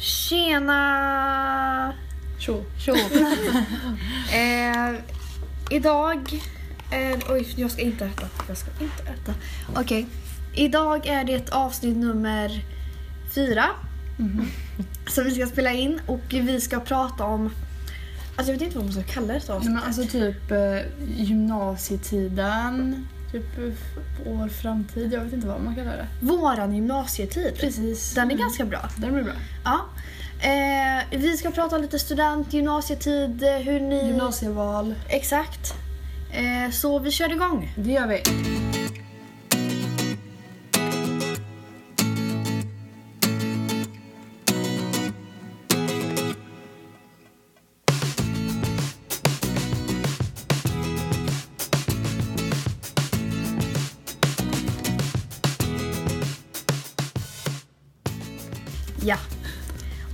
Tjena! Tjo. Tjo! eh, idag... Eh, oj, jag ska inte äta. Jag ska inte äta. Okej. Idag är det avsnitt nummer fyra. Som vi ska spela in och vi ska prata om... Alltså jag vet inte vad man ska kalla det Nej, men alltså typ eh, gymnasietiden, typ eh, år framtid, jag vet inte vad man kallar det. Våran gymnasietid. Precis. Den är ganska bra. Den blir bra. Ja. Eh, vi ska prata lite student, gymnasietid, eh, hur ni... Gymnasieval, Exakt. Eh, så vi kör igång. det gör vi.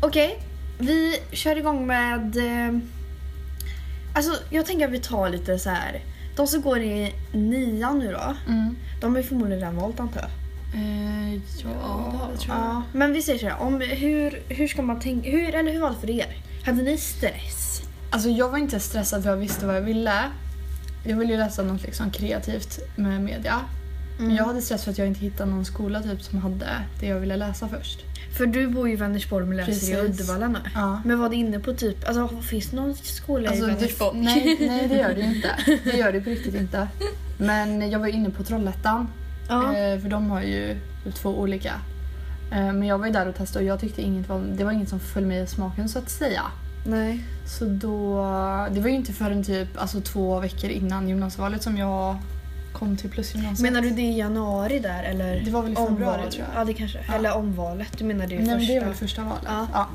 Okej, vi kör igång med... Eh, alltså jag tänker att vi tar lite så här. De som går i nian nu då, Mm. de har ju förmodligen redan valt antar jag. Eh, ja, det har vi tror jag. Ja, men vi säger så här, om hur, hur ska man tänka, hur, eller hur var det för er? Hade ni stress? Alltså jag var inte stressad för jag visste vad jag ville. Jag ville ju läsa något liksom kreativt med media. Men jag hade stress för att jag inte hittade någon skola typ som hade det jag ville läsa först. För du bor ju i Vänersborg men läser i Precis. Uddevalla nu. Ja. Men var det inne på typ, alltså finns det någon skola Alltså, i Vänersborg? nej, nej, det gör det inte. Det gör det på riktigt inte. Men jag var inne på Trollhättan. Ja. Eh, för de har ju två olika. Eh, men jag var ju där och testade och jag tyckte inget var, det var inget som föll mig i smaken så att säga. Nej. Så då, det var ju inte förrän typ alltså, två veckor innan gymnasievalet som jag kom till plusgymnasiet. Menar du det i januari där eller? Det var väl i februari, tror jag. Ja det kanske. Ja. Eller omvalet. Du menar det Nej, men första? det är väl första valet. Ja. Ja.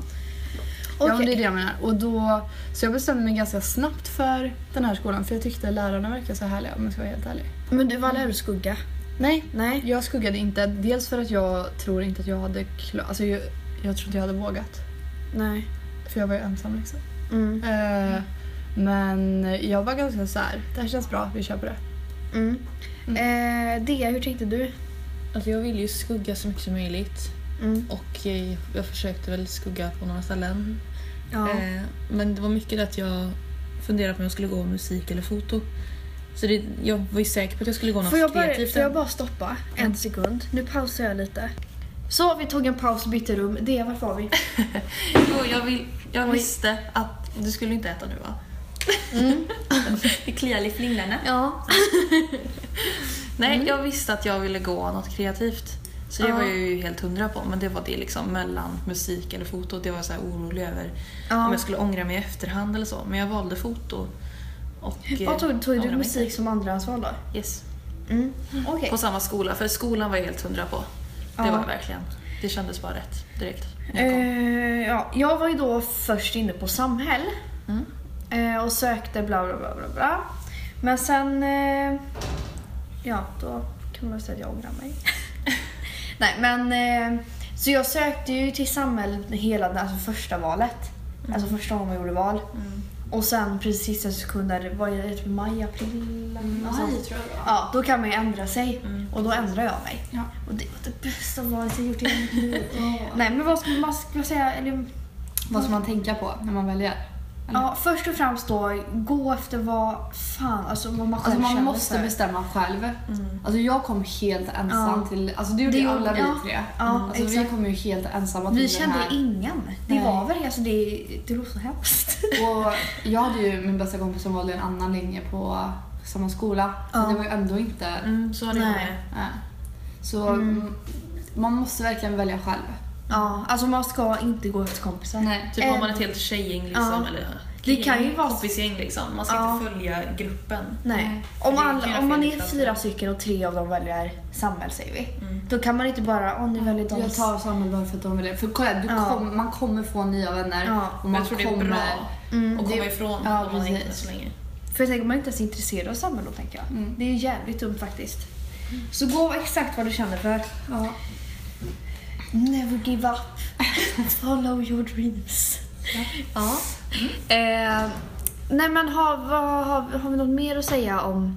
Okej. Ja, men det är det jag menar. Och då, så jag bestämde mig ganska snabbt för den här skolan för jag tyckte lärarna verkade så härliga om jag ska vara helt ärlig. Men du, vad lär du skugga? Nej, Nej. jag skuggade inte. Dels för att jag tror inte att jag hade klar, alltså jag, jag tror inte jag hade vågat. Nej. För jag var ju ensam liksom. Mm. Eh, men jag var ganska så här. det här känns bra, vi kör på det. Mm. Eh, Dea, hur tänkte du? Alltså jag ville ju skugga så mycket som möjligt Mm. och eh, jag försökte väl skugga på några ställen. Ja. Eh, men det var mycket att jag funderade på om jag skulle gå musik eller foto. Så det, jag var ju säker på att jag skulle gå något Får jag, bara, kreativt. får jag bara stoppa en sekund? Nu pausar jag lite. Så, vi tog en paus och bytte rum. Dea, vart var vi? Jo, jag, vill, jag visste att du skulle inte äta nu va? det kliar i fingrarna. Ja. Nej, jag visste att jag ville gå något kreativt. Så det Ja. var jag ju helt hundra på. Men det var det liksom mellan musik eller foto. Det var jag så orolig över Ja. om jag skulle ångra mig i efterhand eller så. Men jag valde foto. Och, Vad tog, tog du mig musik som andrahandsval då? Yes. Mm. Okej. På samma skola. För skolan var jag helt hundra på. Det Ja. var verkligen. Det kändes bara rätt direkt. jag. Eh, ja, jag var ju då först inne på Samhäll Mm. Eh, och sökte bla bla bla bla bla. Men sen, eh, ja då kan man säga att jag ångrar mig. Nej men, eh, så jag sökte ju till Samhäll hela alltså första valet. Alltså första gången jag gjorde val. Mm. Och sen precis sista sekunder, vad är det, typ maj, april? Alltså, tror jag det var. Ja, då kan man ju ändra sig. Mm. Och då ändrar jag mig. Ja. Och det var det bästa valet jag gjort i mitt liv. Nej men vad ska man ska man säga? Eller, Vad ska man tänka på när man väljer? Ja, först och främst då, gå efter vad fan, alltså vad man själv Alltså man känner måste för. bestämma själv. Mm. Alltså jag kom helt ensam Ja. till, alltså det gjorde Det alla vi ja. tre. Ja, alltså vi kom ju helt ensamma till Vi den kände här. ingen. Det Nej. var väl, alltså det, det låter så hemskt. Och jag hade ju min bästa kompis som valde en annan linje på samma skola. Så Ja. det var ju ändå inte... Mm, så hade jag Nej. med. Så Mm. mm, man måste verkligen välja själv. Ja, alltså man ska inte gå efter kompisar. Nej. Typ Eh, om man är ett helt tjejgäng liksom. ja. Eller Det kan ju vara- kompisgäng liksom. Man ska Ja. inte följa gruppen. Nej. Om, är alla, om man är fyra stycken och tre av dem väljer Samhäll säger vi. Mm. Då kan man inte bara, åh nu väljer de Jag tar samma bara för att de vill det. För kolla, du Ja. kom, man kommer få nya vänner. Ja. Och man jag tror det är kommer... bra Mm, att komma ifrån ja, om man inte är så länge. För jag tänker, man är inte ens intresserad av Samhäll då tänker jag. Mm. Det är ju jävligt dumt faktiskt. Så gå exakt vad du känner för. Ja. Never give up. Follow your dreams. Ja. Eh, nej men har, vad, har, har vi något mer att säga om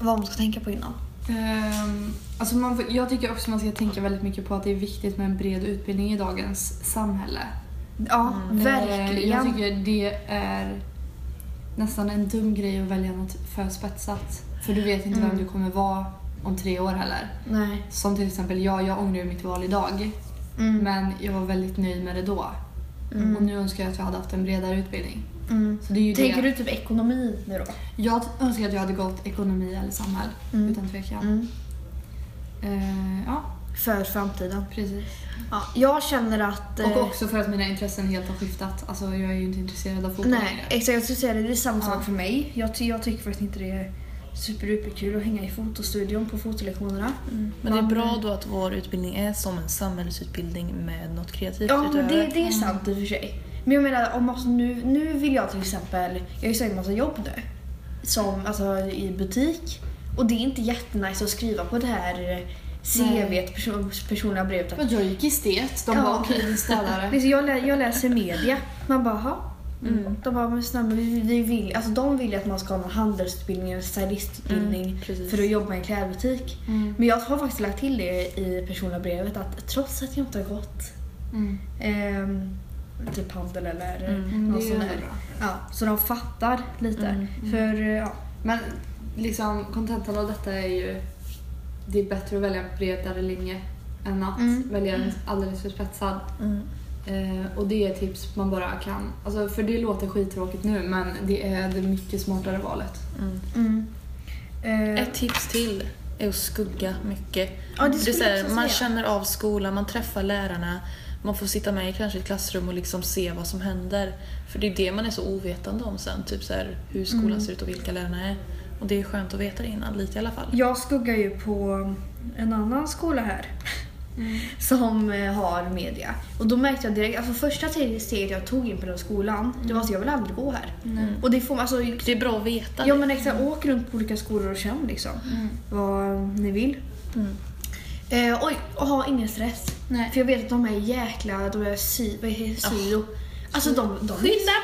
vad man ska tänka på innan? Ehm, alltså man, jag tycker också man ska tänka väldigt mycket på att det är viktigt med en bred utbildning i dagens samhälle. Ja, Eh, verkligen. Jag tycker det är nästan en dum grej att välja något för spetsat. För du vet inte Mm. vem du kommer vara om tre år heller. Nej. Som till exempel jag, jag ångrar ju mitt val idag. Mm. Men jag var väldigt nöjd med det då. Mm. Och nu önskar jag att jag hade haft en bredare utbildning. Mm. Tänker det. du typ ekonomi nu då? Jag önskar att jag hade gått ekonomi eller samhäll. Mm. Utan tvekan. Eh, ja, För framtiden. precis. Ja, jag känner att... eh, Och också för att mina intressen helt har skiftat. Alltså jag är ju inte intresserad av fotboll Nej, längre. exakt. Jag skulle säga det. Det är samma Ja. sak för mig. Jag, jag tycker faktiskt inte det är superduperkul att hänga i fotostudion på fotolektionerna. Men det är bra då att vår utbildning är som en samhällsutbildning med något kreativt Ja, men det, utöver. det är sant i och för sig. Men jag menar, om alltså nu, nu vill jag till exempel... Jag har ju sökt en massa jobb nu. Som, alltså i butik. Och det är inte jättenice att skriva på det här eh, CV, person, personliga brevet. att- Men jag gick i estet. De Ja. bara okej. Liksom, jag, lä, jag läser media. Man bara. Mm. De bara, men snälla, vi, vi vill, alltså de vill ju att man ska ha någon handelsutbildning eller stylistutbildning Mm, för att jobba i en klädbutik. Mm. Men jag har faktiskt lagt till det i personliga brevet att trots att jag inte har gått Mm. ehm, typ handel eller Mm. Mm, någon det är sån ju där. Ja, så de fattar lite. Mm, För eh, ja, Men liksom kontentan av detta är ju det är bättre att välja en bredare linje än att Mm. välja en alldeles för spetsad. Eh, och det är tips man bara kan. Alltså, för det låter skittråkigt nu men det är det mycket smartare valet. Mm. mm. Eh, Ett tips till är att skugga mycket. Ja, det det här, man säga. känner av skolan, man träffar lärarna, man får sitta med i kanske ett klassrum och liksom se vad som händer. För det är det man är så ovetande om sen, typ så här, hur skolan Mm. ser ut och vilka lärarna är. Och det är skönt att veta det innan, lite i alla fall. Jag skuggar ju på en annan skola här. Som eh, har media. Och då märkte jag direkt, alltså första steget jag tog in på den skolan, det var att jag vill aldrig gå här. Mm. Och det får alltså, Det är bra att veta. ja men exakt, åk runt på olika skolor och känn liksom vad ni vill. Mm. Eh, oj, och ha ingen stress. Nej. För jag vet att de är jäkla, de är sy, vad heter det, syo. Alltså de, de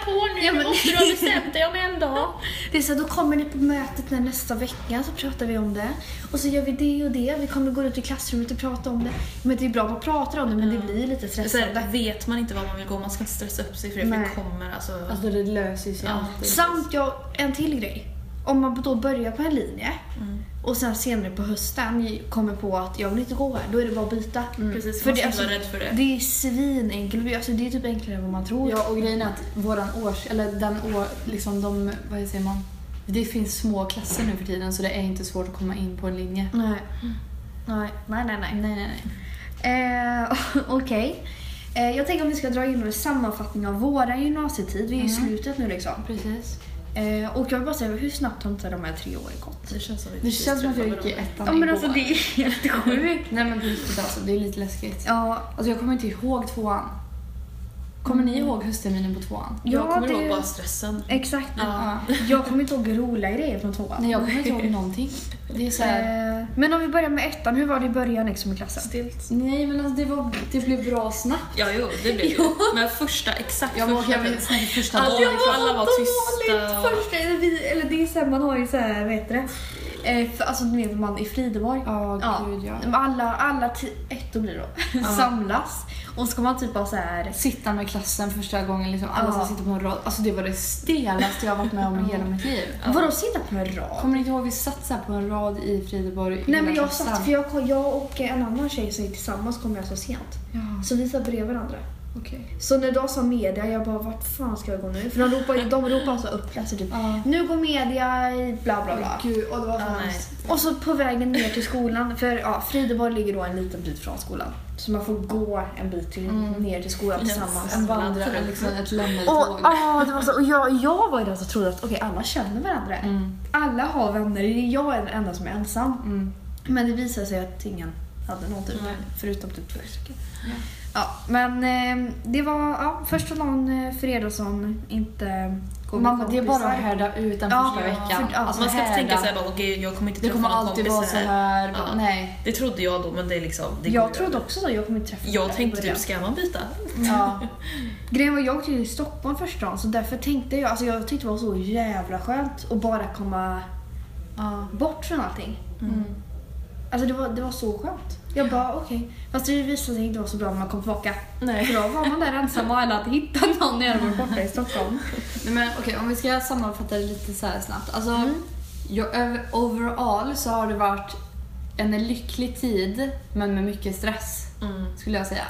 på nu, Ja, men- måste du ha bestämt dig om en dag. Det är så här, då kommer ni på mötet när nästa vecka så pratar vi om det. Och så gör vi det och det. Vi kommer gå ut i klassrummet och prata om det. Men det är bra att man pratar om det men det blir lite stressande. här, vet man inte vad man vill gå, man ska inte stressa upp sig för det, för det kommer alltså... Alltså det löser sig Ja. alltid. Samt jag, en till grej. Om man då börjar på en linje Mm. Och sen senare på hösten kommer på att jag vill inte gå här, då är det bara att byta. Precis, För det, alltså, rädd för det. det är svinenkelt. Alltså, det är typ enklare än vad man tror. Ja, och grejen är att våran års, eller den år, liksom de, vad säger man? Det finns små klasser nu för tiden så det är inte svårt att komma in på en linje. Nej. Nej, nej, nej. nej. Nej, nej, nej. Eh, Okej. Eh, jag tänker om vi ska dra in en sammanfattning av våra gymnasietid. Vi är i Mm. slutet nu liksom. Precis. Eh, och jag vill bara säga, hur snabbt har inte de här tre åren gått? Det känns som Det känns som att jag gick i ettan Ja men igår. alltså det är helt sjukt. Nej men på riktigt alltså, det är lite läskigt. Ja, Alltså jag kommer inte ihåg tvåan. Kommer ni ihåg höstterminen på tvåan? Jag Ja, kommer det- ihåg bara stressen. exakt. Ja. Jag kommer inte ihåg roliga grejer från tvåan. Nej jag kommer inte ihåg någonting. Det är så här... Eh, men om vi börjar med ettan, hur var det i början liksom i klassen? Stilt. Nej men alltså det, var, det blev bra snabbt. Ja, jo, det blev det. Men första, exakt Jag första. väl snacka första Alla, dagen. alla var tysta. Första, eller, vi, eller det är så här, man har ju så här, vad heter det? Eh, för, alltså du vet man i Frideborg. Ja, Ja. gud ja. Alla, alla ettor blir då, samlas. Och ska man typ ha så här. Sitta med klassen första gången, liksom, alla Ja. som sitter på en rad. Alltså det var det stelaste jag varit med om i hela mitt liv. Vadå sitta på en rad? Kommer ni inte ihåg vi satt så på en rad i Frideborg? Nej men jag klassen? satt, för jag, jag och en annan tjej som är tillsammans kom jag så sent. Ja, Så vi satt bredvid varandra. Okej. Så när de sa media, jag bara vart fan ska jag gå nu? För de ropar, ju- de ropar alltså upp klasser typ. Ja. Nu går media i bla bla bla. Gud, och det var hemskt. Och så på vägen ner till skolan, för ja, Frideborg ligger då en liten bit från skolan. Så man får gå en bit till, ner till skolan Yes. tillsammans. En vandrare, liksom ett Och, lämmeltåg. ah, det var så, och jag, jag var ju den som trodde att okej alla känner varandra. Mm. Alla har vänner, det är jag är den enda som är ensam. Mm. Men det visade sig att ingen hade någon typ, Nej. förutom typ två stycken. Ja. Ja, men eh, det var ja, första dagen eh, Fredagsson inte går med Mamma, det är bara att härda ut den Ja, första ja, veckan. för- ja, Alltså man ska inte härda. tänka såhär bara okej jag kommer inte Det träffa kommer någon alltid kompis vara så här. Ja. Nej. Det trodde jag då men det är liksom... Det Jag trodde över. också så, jag kommer inte träffa Jag tänkte typ, ska man byta? Ja. Grejen var, jag åkte ju i Stockholm första dagen så därför tänkte jag, alltså jag tyckte det var så jävla skönt att bara komma Ja. bort från allting. Mm. Alltså det var, det var så skönt. Jag bara okej. Fast det visade sig inte vara så bra när man kom tillbaka. Nej. För då var man där ensam och alla hade hittat någon när jag var borta i Stockholm. Nej, men okej, om vi ska sammanfatta det lite så här snabbt. Alltså, Mm. jag, över- overall så har det varit en lycklig tid, men med mycket stress, Mm. skulle jag säga.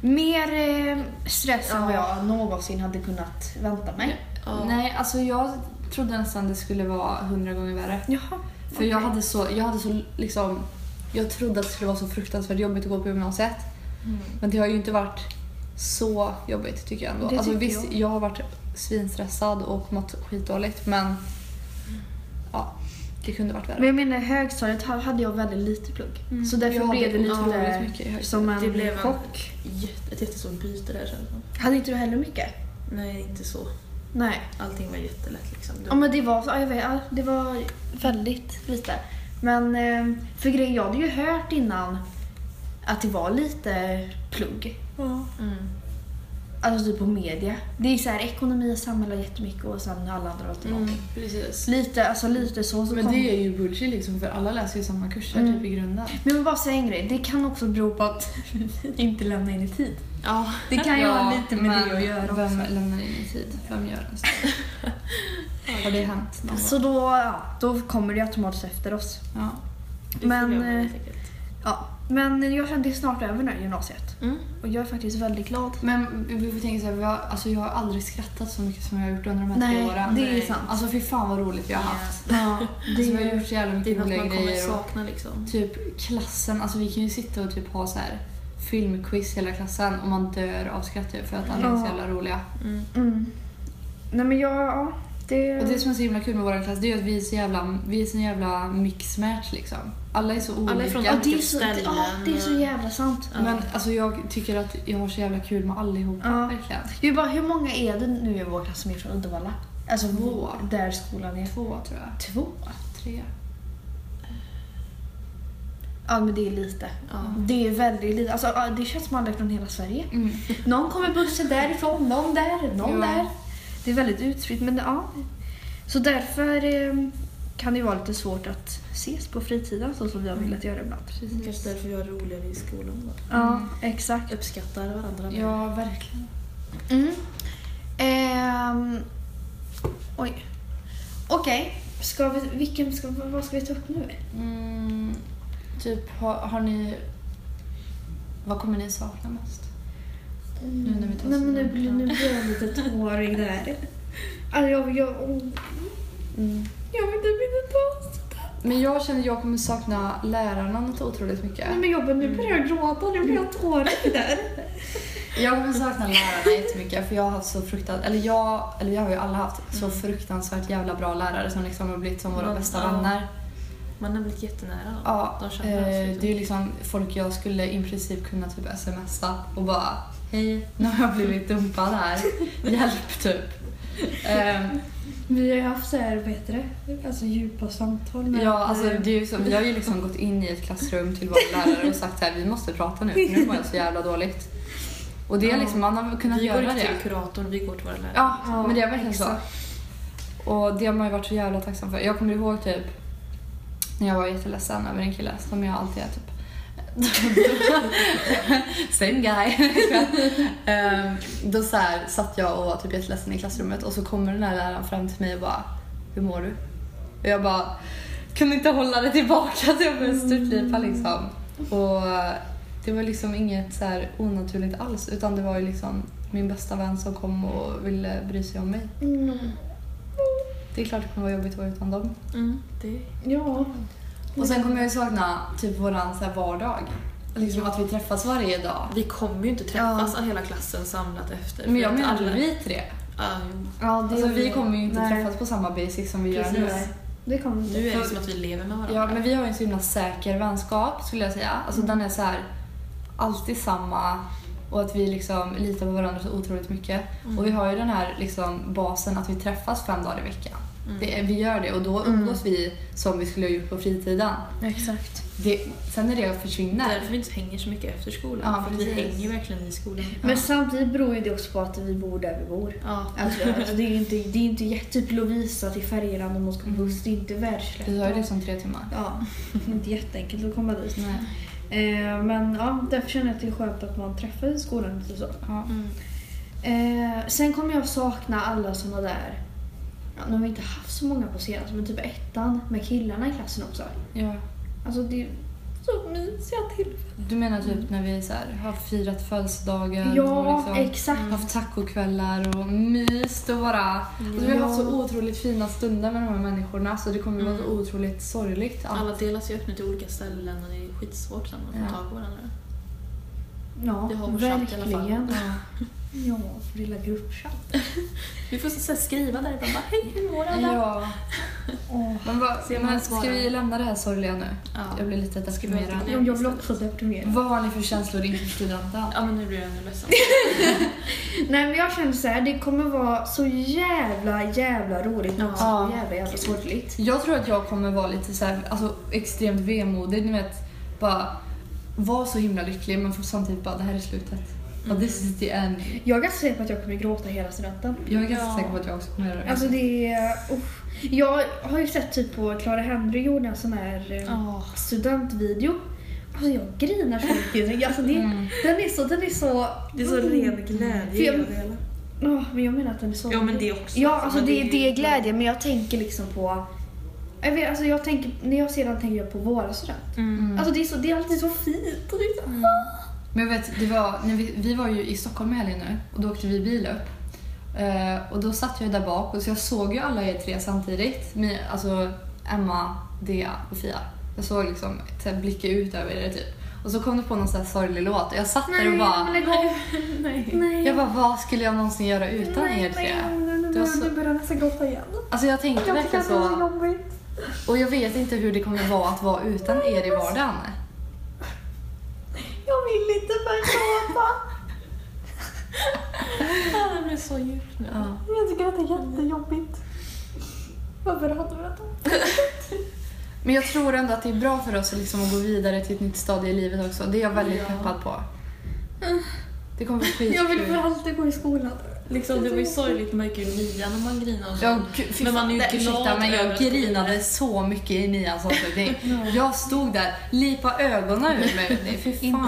Mer eh, stress än Ja. vad jag någonsin hade kunnat vänta mig. Ja. Nej, alltså jag trodde nästan det skulle vara hundra gånger värre. Jaha. För jag hade så, jag hade så liksom, jag trodde att det skulle vara så fruktansvärt jobbigt att gå på gymnasiet. Mm. Men det har ju inte varit så jobbigt tycker jag ändå. Det alltså, visst, jag. jag. har varit svinstressad och mått skitdåligt men ja, det kunde varit värre. Men jag menar högstadiet ha- hade jag väldigt lite plugg. Så därför Jag blev det lite mycket som en Det blev en- chock. Jätte, ett jättestort byte där känns det. Hade inte du heller mycket? Nej, inte så. Nej. Allting var jättelätt liksom. Ja men det var, ja, jag vet, ja, det var väldigt lite. Men eh, för grejen, jag hade ju hört innan att det var lite plugg. Mm. Alltså typ på media. Det är så här ekonomi och samhälle jättemycket och sen alla andra alltid Mm, precis. Lite, alltså lite så. så Men kom- det är ju bullshit liksom för alla läser ju samma kurser Mm. typ i grunden. Men jag vill bara säga en grej, det kan också bero på att vi inte lämnar in i tid. Ja. Det kan ju ha lite med det att göra också. Vem lämnar in i tid? Vem gör en sån? Har det hänt någon? Så då, ja, då kommer det automatiskt efter oss. Ja. det Men, jag eh. Ja. Men jag det är snart över nu, gymnasiet. Mm. Och jag är faktiskt väldigt glad. Men vi får tänka så här, vi har, alltså jag har aldrig skrattat så mycket som jag har gjort under de här Nej, tre åren. det är sant. Alltså fy fan vad roligt vi har haft. Ja, Alltså, vi har gjort så jävla Det är mycket något roliga man kommer grejer. Sakna liksom. typ klassen, alltså vi kan ju sitta och typ ha så här filmquiz hela klassen och man dör av skratt ju för att alla är så jävla roliga. Mm. Mm. Nej men jag, ja. Det... Och det som är så himla kul med vår klass det är att vi är så jävla, vi är så jävla mixmatch liksom. Alla är så olika. Alla är från ja, det, är så, det, ställen. ja, det är så jävla sant. Ja. Men alltså jag tycker att jag har så jävla kul med allihopa, Ja. verkligen. Det är bara, hur många är det nu i vår klass som är från Uddevalla? Alltså Två. där skolan är. Två tror jag. Två? Tre. Ja men det är lite. Ja. Det är väldigt lite. Alltså, det känns som alla är från hela Sverige. Mm. Någon kommer bussen därifrån, någon där, någon Ja. där. Det är väldigt utspritt men ja. Så därför eh, kan det ju vara lite svårt att ses på fritiden så som vi har velat göra ibland. Kanske därför vi har roligare i skolan då. Ja, exakt. Uppskattar varandra mer. Ja, verkligen. Mm. Ehm, oj. Okej, ska vi, vilken ska, vad ska vi ta upp nu? Mm, typ, har, har ni... Vad kommer ni sakna mest? Nu när vi tar Nej men nu, blir- nu blir jag lite tårig där. Alltså jag, jag, oh, Mm. jag typ inte ta sådär. Men jag känner att jag kommer sakna lärarna något otroligt mycket. Nej men jag nu börjar jag gråta, nu blir jag tårig där. Jag kommer sakna lärarna jättemycket för jag har haft så fruktansvärt, eller jag, eller vi har ju alla haft så fruktansvärt jävla bra lärare som liksom har blivit som våra bästa vänner. Man har blivit jättenära dem. Ja, De känner eh, det är ju liksom folk jag skulle i princip kunna typ smsa och bara Hej, nu har jag blivit dumpad här. Hjälp typ. Eh, Vi har ju haft så här, vad heter det? Alltså djupa samtal med... ja, alltså det är ju så, vi har ju liksom gått in i ett klassrum till våra lärare och sagt så här, vi måste prata nu för nu mår jag så jävla dåligt. Och det är Ja. liksom, man har kunnat vi går göra inte det. till kuratorn, vi går till våra lärare. Ja, Ja, men det är verkligen så. exakt. Och det har man ju varit så jävla tacksam för. Jag kommer ihåg typ när jag var jätteledsen över en kille som jag alltid är typ Same guy. Ehm, då så här, satt jag och var typ jätteledsen i klassrummet och så kommer den här läraren fram till mig och bara Hur mår du? Och jag bara kunde inte hålla det tillbaka så jag började störtlipa liksom. Och det var liksom inget så här onaturligt alls utan det var ju liksom min bästa vän som kom och ville bry sig om mig. Mm. Det är klart det kommer vara jobbigt att vara utan dem. Mm, det... Ja. Och sen kommer jag ju sakna typ våran så här vardag. Liksom Ja. att vi träffas varje dag. Vi kommer ju inte träffas hela klassen samlat efter. Men jag menar alla- vi tre. Ja, jo. ja det Alltså, vi kommer ju inte Nej. träffas på samma basic som vi gör nu. Precis. Det kommer Nu är det som att vi lever med varandra. Ja, men vi har ju en så himla säker vänskap skulle jag säga. Alltså den är så här alltid samma och att vi liksom litar på varandra så otroligt mycket. Mm. Och vi har ju den här liksom basen att vi träffas fem dagar i veckan. Mm. Det är, vi gör det och då Mm. umgås vi som vi skulle ha gjort på fritiden. Exakt. det, sen när det försvinner. Därför vi inte hänger så mycket efter skolan. Ja, för vi precis. hänger ju verkligen i skolan. Men samtidigt beror ju det också på att vi bor där vi bor. Ja. Alltså, alltså, det är ju inte, det är inte jätte- typ Lovisa till Färgelanda om hon ska på buss. Det är inte världsslätt. Vi har ju liksom tre timmar. Ja, det är inte jätteenkelt att komma dit. Nej. Eh, men ja, därför känner jag att det är skönt att man träffas i skolan lite så. Ja. Mm. Eh, sen kommer jag sakna alla såna där, ja, nu har vi inte haft så många på senaste, men typ ettan med killarna i klassen också. Ja. Alltså det så mysiga tillfällen. Du menar typ när vi så här, har firat födelsedagar Ja, och liksom exakt. haft tacokvällar och myst och bara... Alltså, vi har haft så otroligt fina stunder med de här människorna så det kommer att vara så otroligt sorgligt. allt. Alla delas ju upp nu till olika ställen och det är skitsvårt sen att få Ja. tag på varandra. Ja, Vi har vår chatt i alla fall. verkligen. Ja. Ja, vår lilla gruppchatt. Vi får så här skriva där bara hej hur mår alla? Ja. Åh. Men, vad, men ska vi lämna det här sorgliga nu? Ja. Jag blir lite deprimerad. återgå? Jag vill också deprimera. Vad har ni för känslor inför studenten? Ja men nu blir jag ännu ledsen. Nej men jag känner så här, det kommer vara så jävla jävla roligt men också Ja. så jävla jävla sorgligt. Jag tror att jag kommer vara lite så här, alltså extremt vemodig, ni vet. Bara vara så himla lycklig men samtidigt bara, det här är slutet. Och this is the end. Jag är ganska säker på att jag kommer gråta hela studenten. Jag är ganska Ja. säker på att jag också kommer göra det. Alltså det är... uff. Jag har ju sett typ på Clara Henry gjorde en sån här Ja. studentvideo. Alltså jag grinar så mycket. Alltså det, Mm. den, är så, den är så... Det är så ren För glädje jag- det. Åh, men jag menar att den är så... Ja men det också. Ja, alltså det, är det är glädje men jag tänker liksom på... Jag vet, alltså jag tänker, när jag ser den tänker jag på våra studenter. Mm. Alltså det är, så, det är alltid så fint. Och det är så, Men jag vet, det var, när vi, vi var ju i Stockholm i helgen nu och då åkte vi bil upp. Eh, och då satt jag där bak och så jag såg ju alla er tre samtidigt. Min, alltså Emma, Dea och Fia. Jag såg liksom, blicka ut över er typ. Och så kom det på någon sån här sorglig låt och jag satt där och Nej, bara... av. Nej. Nej. Jag bara, vad skulle jag någonsin göra utan nej, er tre? Nej, nej, nej, nej, så- nu börjar jag nästan gråta igen. Alltså jag tänkte verkligen så. jobbigt. Och jag vet inte hur det kommer vara att vara utan er i vardagen. Vill inte börja gråta. Det blir så djupt nu. Ja. Jag tycker att det är jättejobbigt. Varför hade du detta? Men jag tror ändå att det är bra för oss liksom att gå vidare till ett nytt stadie i livet också. Det är jag väldigt Ja. peppad på. Det kommer bli skitkul. Jag vill för alltid gå i skolan. Liksom, det var ju sorgligt med märker i nian när man grinade. Jag, fy Men man är ju fan, glad ursäkta, men jag grinade så mycket i nians avslutning. Jag stod där, lipa ögonen ur mig. Fy Inte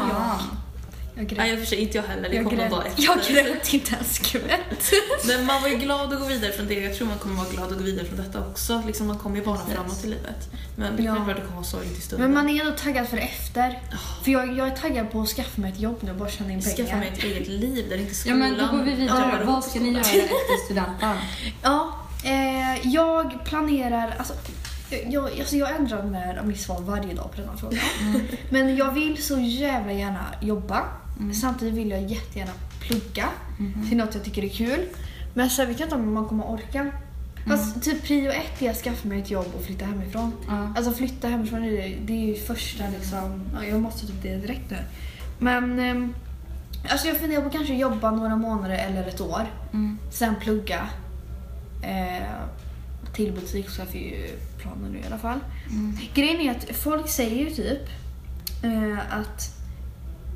jag. Jag Nej, i och för sig inte jag heller. Det Jag grät, efter. jag grät inte en skvätt. Men man var ju glad att gå vidare från det. Jag tror man kommer vara glad att gå vidare från detta också. Liksom, man kommer ju bara framåt i livet. Men Ja. det kommer vara sorgligt i stunden. Men man är ändå taggad för efter. För jag, jag är taggad på att skaffa mig ett jobb nu och bara tjäna in pengar. Skaffa mig ett eget liv där inte Ja skolan... men då går vi vidare. Ja, Vad ska ni göra efter studenten? Ja, eh, jag planerar... Alltså, jag, alltså jag ändrar med mitt svar varje dag på denna fråga. Men jag vill så jävla gärna jobba. Samtidigt vill jag jättegärna plugga till något jag tycker är kul. Men sen vet jag inte om man kommer orka. Fast typ prio ett är att skaffa mig ett jobb och flytta hemifrån. Ja. Alltså flytta hemifrån är det, det är ju första liksom, ja, jag måste typ det direkt nu. Men ehm, alltså jag funderar på kanske jobba några månader eller ett år. Mm. Sen plugga. Eh, till butikschef är ju planen nu i alla fall. Mm. Grejen är att folk säger ju typ eh, att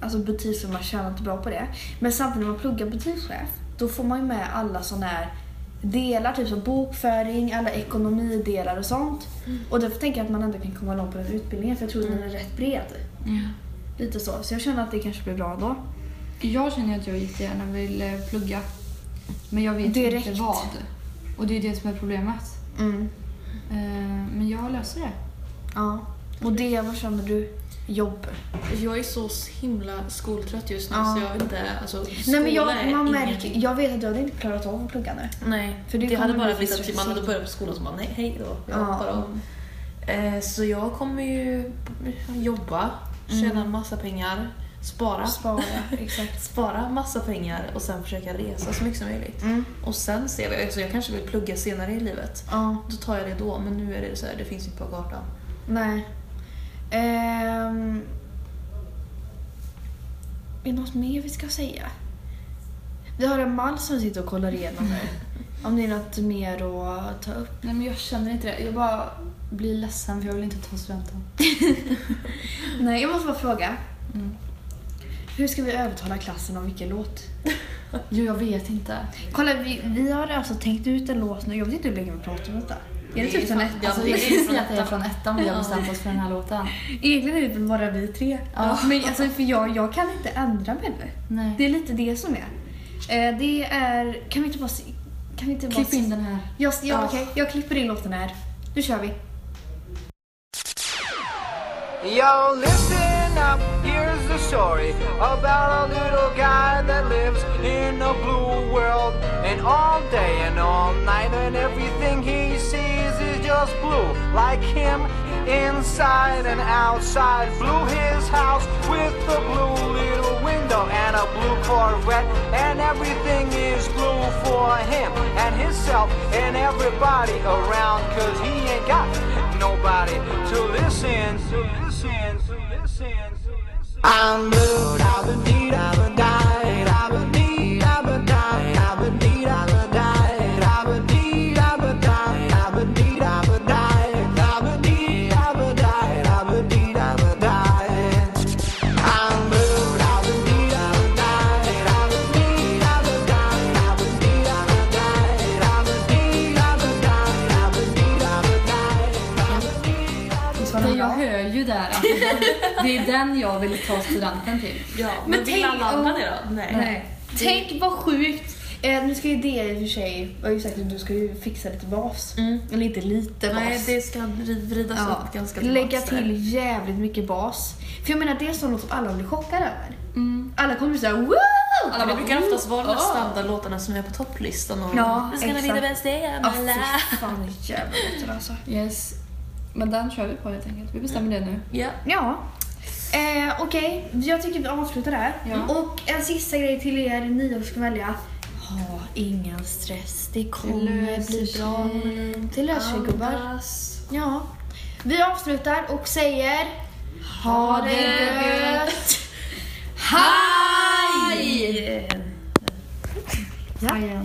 alltså butikschefer tjänar inte bra på det. Men samtidigt när man pluggar butikschef då får man ju med alla sådana här delar, typ som bokföring, alla ekonomidelar och sånt. Och därför tänker jag att man ändå kan komma långt på den utbildningen för jag tror att den är rätt bred. Mm. Lite så. Så jag känner att det kanske blir bra då. Jag känner att jag jättegärna vill eh, plugga. Men jag vet Direkt. inte vad. Och det är det som är problemet. Mm. Eh, Men jag löser det. Ja. Och det, vad känner du? Jobb? Jag är så himla skoltrött just nu Ja. så jag vet inte, alltså Nej men jag, man märker, jag vet att du hade inte klarat av att plugga nu. Nej, För det det, hade bara bli blivit att man hade börjat på skolan så bara nej, hej då. Jag Ja. Eh, så jag kommer ju jobba, tjäna Mm. massa pengar, spara. Spara, exakt. Spara massa pengar och sen försöka resa så mycket som möjligt. Mm. Och sen ser vi, alltså jag kanske vill plugga senare i livet. Ja, Då tar jag det då, men nu är det så här, det finns inte på kartan. nej. Ehm, är det något mer vi ska säga? Vi har en mall som sitter och kollar igenom nu. Om det är något mer att ta upp. Nej men jag känner inte det. Jag bara blir ledsen för jag vill inte ta studenten. Nej, jag måste bara fråga. Mm. Hur ska vi övertala klassen om vilken låt? Jo, jag vet inte. Kolla, vi, vi har alltså tänkt ut en låt nu. Jag vet inte hur länge vi pratat om detta. Är det typ sen ett? Ja, Alltså, det vi är skulle från säga att det är ettan. från ettan vi har bestämt oss för den här låten. Egentligen är det väl bara vi tre. Ja. Men alltså, för jag, jag kan inte ändra mig nu. Nej. Det är lite det som är. Eh, det är... Kan vi inte bara... se- Kan vi inte bara... Klipp in den här. Jag, ja, Ja. okej. Jag klipper in låten här. Nu kör vi. Yo, listen up, here's the story about a little guy that lives in a blue world. And all day and all night, and everything he just blue. Like him, inside and outside. Blue his house with a blue little window and a blue Corvette. And everything is blue for him and himself and everybody around. Cause he ain't got nobody to listen, to listen, to listen, to listen. I'm blue, I've been need, I've been died, Visst var Det den jag hör ju där att det är den, jag vill ta studenten till. Ja, Men men, vill tänk alla andra det då? Nej. Nej. Tänk vad sjukt. Eh, nu ska ju det i och för sig, jag har ju sagt att du ska ju fixa lite bas. Mm. Eller inte lite bas. Nej, det ska vri- vridas Ja, upp ganska lägga till jävligt mycket bas. För jag menar det är sån låt som alla blir chockade över. Mm. Alla kommer såhär wow! Alla det brukar oftast vara de Ja. standardlåtarna som är på topplistan. Och Ja, Det ska bli exakt. det bästa jag Ja, alla. fy fan jävla alltså. Yes. Men den kör vi på helt enkelt. Vi bestämmer det nu. Ja. Ja. Eh, Okej, jag tycker vi avslutar där. Ja. Och en sista grej till er nya som ska välja. Ha ingen stress, det kommer bli bra. Det löser sig gubbar. Ja. Vi avslutar och säger Ha det gött! Hej! Hej.